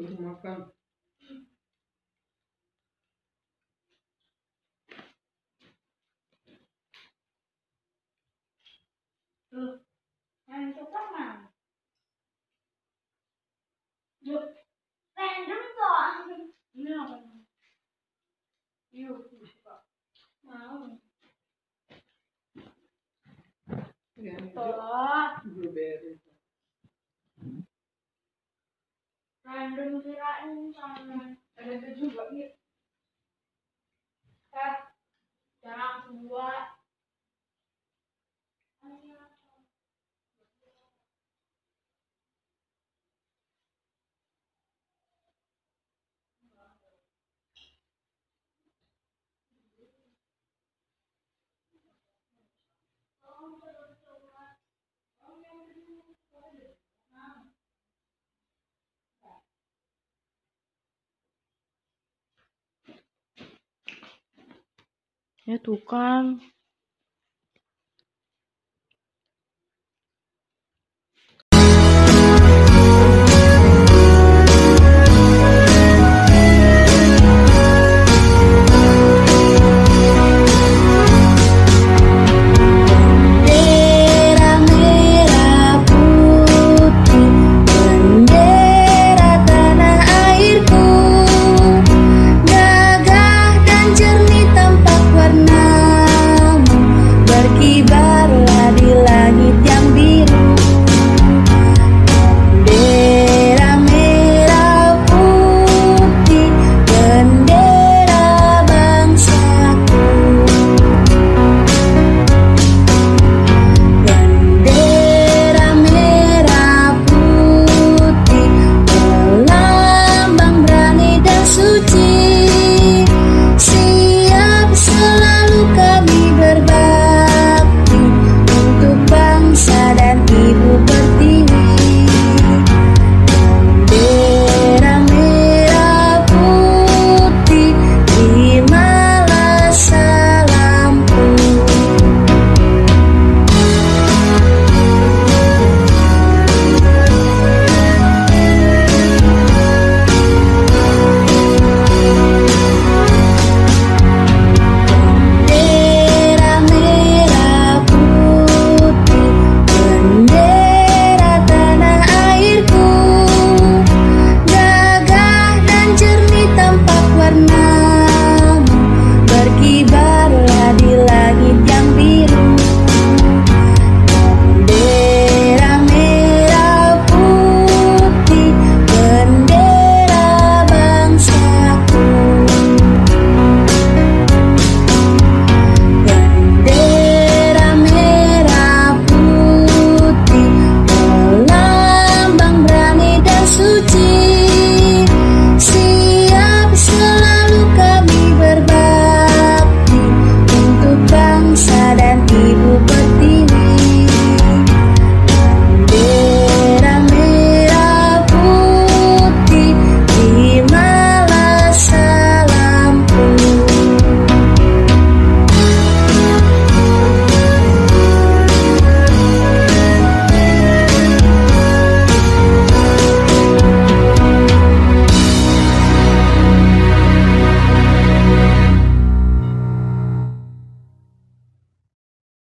Terus makan. Main Superman. Yuk, random Um, Ya tuh kan.